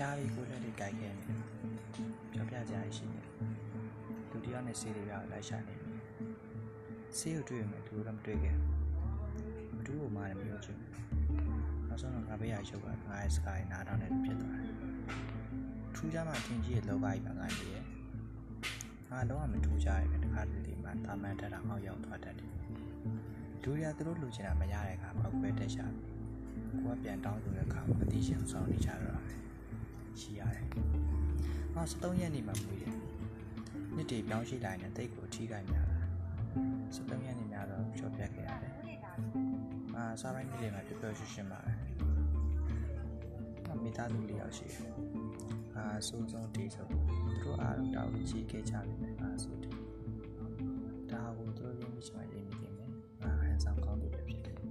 ရိုက်ခဲ့နေပြောပြကြရရှိနေလူတယောက်နဲ့ဆေးတွေပြလိုက်ရှာနေပြီဆေးကိုတွေ့ရမယ်သူတို့လည်းမတွေ့ခဲ့ဘူးဘူးကိုမှလည်းမပြောချင်ဘူးနောက်ဆုံးတော့ငါဘေးရရုပ်ကငါရဲ့စကားနားထောင်နေဖြစ်သွားတယ်ထူးခြားမှထင်ကြီးရဲ့လောကကြီးမှာငါနေရဲ့ငါလုံးဝမထူးခြားရဲ့တခါတလေမှတာမန်တက်တာအောက်ရောက်သွားတတ်တယ်ဒူရီယာသူတို့လူချင်တာမရတဲ့အခါပောက်ပဲတက်ရှာကိုကပြန်တောင်းဆိုတဲ့အခါမသိချင်ဆောင်နေကြတော့တယ် ရှိရတယ်။ဟော73ရက်နေမှမွေးတယ်။နှစ်တည်ပြောင်းရှိလိုက်တဲ့တိတ်ကိုအထီးကိုင်းများတာ။73ရက်နေများတော့ချော့ပြတ်ခဲ့ရတယ်။အာစားပိုင်းနေ့တွေမှာပျော်ပျော်ရွှင်ရွှင်ပါပဲ။မိသားစုလေးယောက်ရှိတယ်။အာစိုးစုံတီးဆုံးသူတို့အားလုံးတောင်းချီခဲ့ကြတယ်အာဆိုတီ။ဒါကိုသူတို့ရင်းမိချင်မှရင်းမိတယ်မယ်။အာဟန်ဆောင်ကောင်းသူတွေဖြစ်တယ်။ဒီ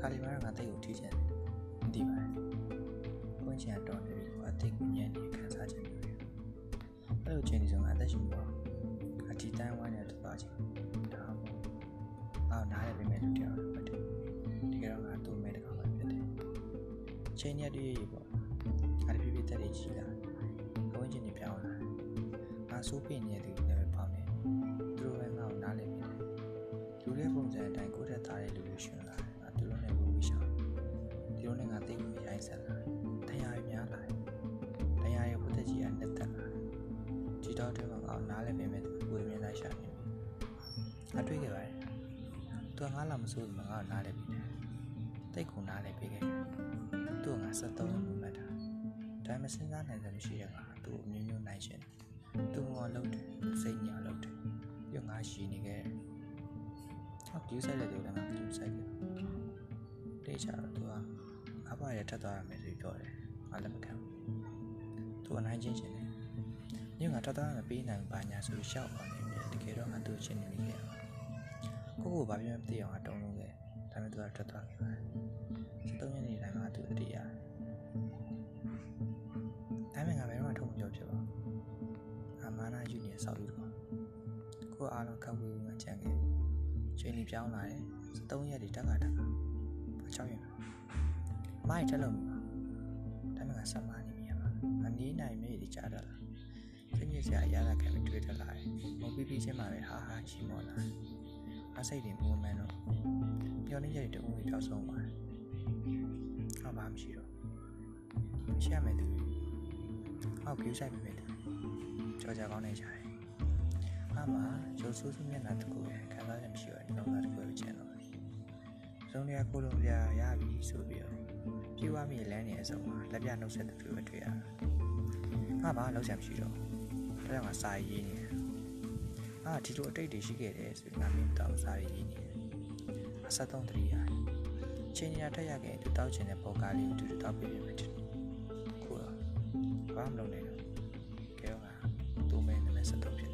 ခါလေးမှာငါတိတ်ကိုထီးချင်တယ်။မသိပါဘူး။ ကိုယ်ချင်တော်နေပြီကွာတိတ်ကိုညံ့နေခံစားချင်တယ်။အဲ့လိုချင်းဒီဆုံးအသက်ရှင်တော့အတီတန်းဝိုင်းနဲ့သွားချင်ဒါမှမဟုတ်အော်နားရပြင်မဲ့လူတယောက်တော့မတူဒီကတော့ငါတူမဲ့တကောင်ပဲဖြစ်တယ်။ချင်းရက်တည်းရေးပေါ့။အဲ့ဒီပြပြတက်တွေရှိလာ။ကိုယ်ချင်းနေပြောင်းလာ။ငါစိုးပြင်းနေတဲ့သူတွေလည်းပေါင်းနေ။သူတို့ပဲငါ့ကိုနားလည်နေတယ်။လူလေးပုံစံအတိုင်းကိုယ့်ထက်သားတဲ့လူတွေရှင်လာတယ်။ငါသူတို့နဲ့ဘူးဝီရှောင်း။ဒီလိုနဲ့ငါတိတ်ကိုရိုင်းဆက်လာ။တရား ဒီတော့တဲ့မှာငါ့ကိုနားလည်ပြင်မဲ့သူကိုယ်မြင်လိုက်ရှာနေပြီ။အတွေ့ခဲ့ပါတယ်။သူကငါလာမစိုးဘူးငါ့ကိုနားလည်ပြီတယ်။တိတ်ကိုနားလည်ပေးခဲ့တယ်။သူကငါ73လို့မှတ်တာ။ဒါမှမစဉ်းစားနိုင်စရာမရှိတဲ့ကသူ့အမျိုးမျိုးနိုင်ရှင်တယ်။သူ့ဘောလုံးတယ်။စိတ်ညာလုံးတယ်။ပြီးတော့ငါရှည်နေခဲ့တယ်။ဟောကျူးဆိုင်တဲ့သူလည်းငါကျူးဆိုင်တယ်။တေချာတော့သူကအဘရဲ့ထက်သွားရမယ်ဆိုပြီးပြောတယ်။ငါလည်းမခံဘူး။သူအနိုင်ချင်းချင်းတယ်။ ညငါထက်သွားရမယ်ပေးနိုင်ဘာညာဆိုပြီးရှောက်အောင်နေတယ်။တကယ်တော့ငါသူ့ချင်းနေမိခဲ့တာ။ကိုကိုဘာပြောမသိအောင်အတုံးလုံးခဲ့။ဒါပေမဲ့သူကထွက်သွားခဲ့ပါတယ်။73ရက်နေ့တိုင်းမှာသူအတိရတယ်။ဒါပေမဲ့ငါဘယ်တော့မှထုံမပြောဖြစ်ပါဘူး။ငါမာနာယူနေဆောက်ပြီးတော့ကိုအားလုံးကပ်ဝေးမှချန်ခဲ့။ချိန်ကြီးပြောင်းလာတယ်။73ရက်ဒီတက်ကတက်ကဘာချောက်ရင်။မိုက်တက်လို့မှာ။ဒါပေမဲ့ငါဆက်မနေမိရပါ။ငါနေနိုင်မေးဒီကြားတော့လား။ စိတ်ညစ်စရာအရသာခံပြီးတွေ့တက်လာတယ်။မပြီးပြီးချင်းမှာပဲဟာဟာချီမော်လာ။အစိတ်တွေမူမှန်တော့ပြောနေကြတဲ့တူကြီးပြောက်ဆုံးပါတယ်။ဟာဘာမှမရှိတော့။ရှိရမယ်သူ။ဟောက်ကျူးဆိုင်ပြီပဲသူ။ကြော်ကြကောင်းနေကြတယ်။အမရိုးဆိုးစမျက်နှာတစ်ခုရဲ့ခံစားချက်မရှိတော့ဒီလောက်သားတစ်ခုပဲကျန်တော့တယ်။စုံရကိုလုံးပြရပြီဆိုပြီးတော့ပြေးသွားမိလမ်းနေအစုံမှာလက်ပြနှုတ်ဆက်သူတွေပဲတွေ့ရတယ်။ငါဘာလောက်ချက်မရှိတော့။ဒါ ကြောင့်ငါစာရေးနေတယ်။အာဒီလိုအတိတ်တွေရှိခဲ့တယ်ဆိုပြီးငါမင်းတောက်စာရေးနေတယ်။အဆက်သုံးတရီရတယ်။ချင်းညာထက်ရခဲ့သူတောက်ချင်တဲ့ပုံကားလေးကိုသူတို့တောက်ပြပြမယ်တူ။ခုတော့ဘာမှမလုပ်နိုင်တော့။ကဲတော့ငါသူ့မဲနဲ့ဆက်တော့ဖြစ်